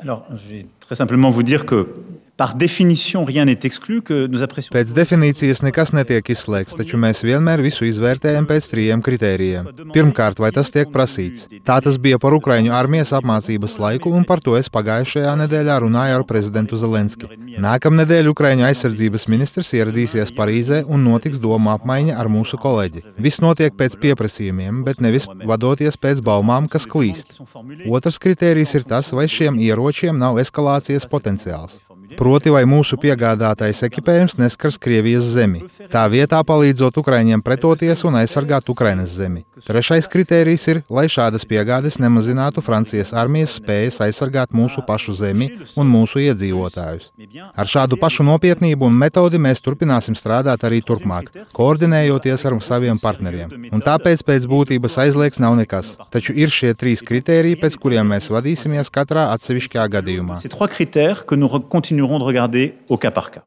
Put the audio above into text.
Alors, je vais très simplement vous dire que Pēc definīcijas nekas netiek izslēgts, taču mēs vienmēr visu izvērtējam pēc trījiem kritērijiem. Pirmkārt, vai tas tiek prasīts? Tā tas bija par Ukraiņu armijas apmācības laiku, un par to es pagājušajā nedēļā runāju ar prezidentu Zelenski. Nākamnedēļ Ukraiņu aizsardzības ministrs ieradīsies Parīzē un notiks doma apmaiņa ar mūsu kolēģi. Viss notiek pēc pieprasījumiem, bet nevis vadoties pēc baumām, kas klīst. Otrs kritērijs ir tas, vai šiem ieročiem nav eskalācijas potenciāls. Proti, vai mūsu piegādātais ekipējums neskars Krievijas zemi, tā vietā palīdzot Ukraiņiem pretoties un aizsargāt Ukrainas zemi. Trešais kritērijs ir, lai šādas piegādes nemazinātu Francijas armijas spējas aizsargāt mūsu pašu zemi un mūsu iedzīvotājus. Ar šādu pašu nopietnību un metodi mēs turpināsim strādāt arī turpmāk, koordinējoties ar saviem partneriem. Un tāpēc pēc būtības aizliegts nav nekas. Taču ir šie trīs kritēriji, pēc kuriem mēs vadīsimies katrā atsevišķajā gadījumā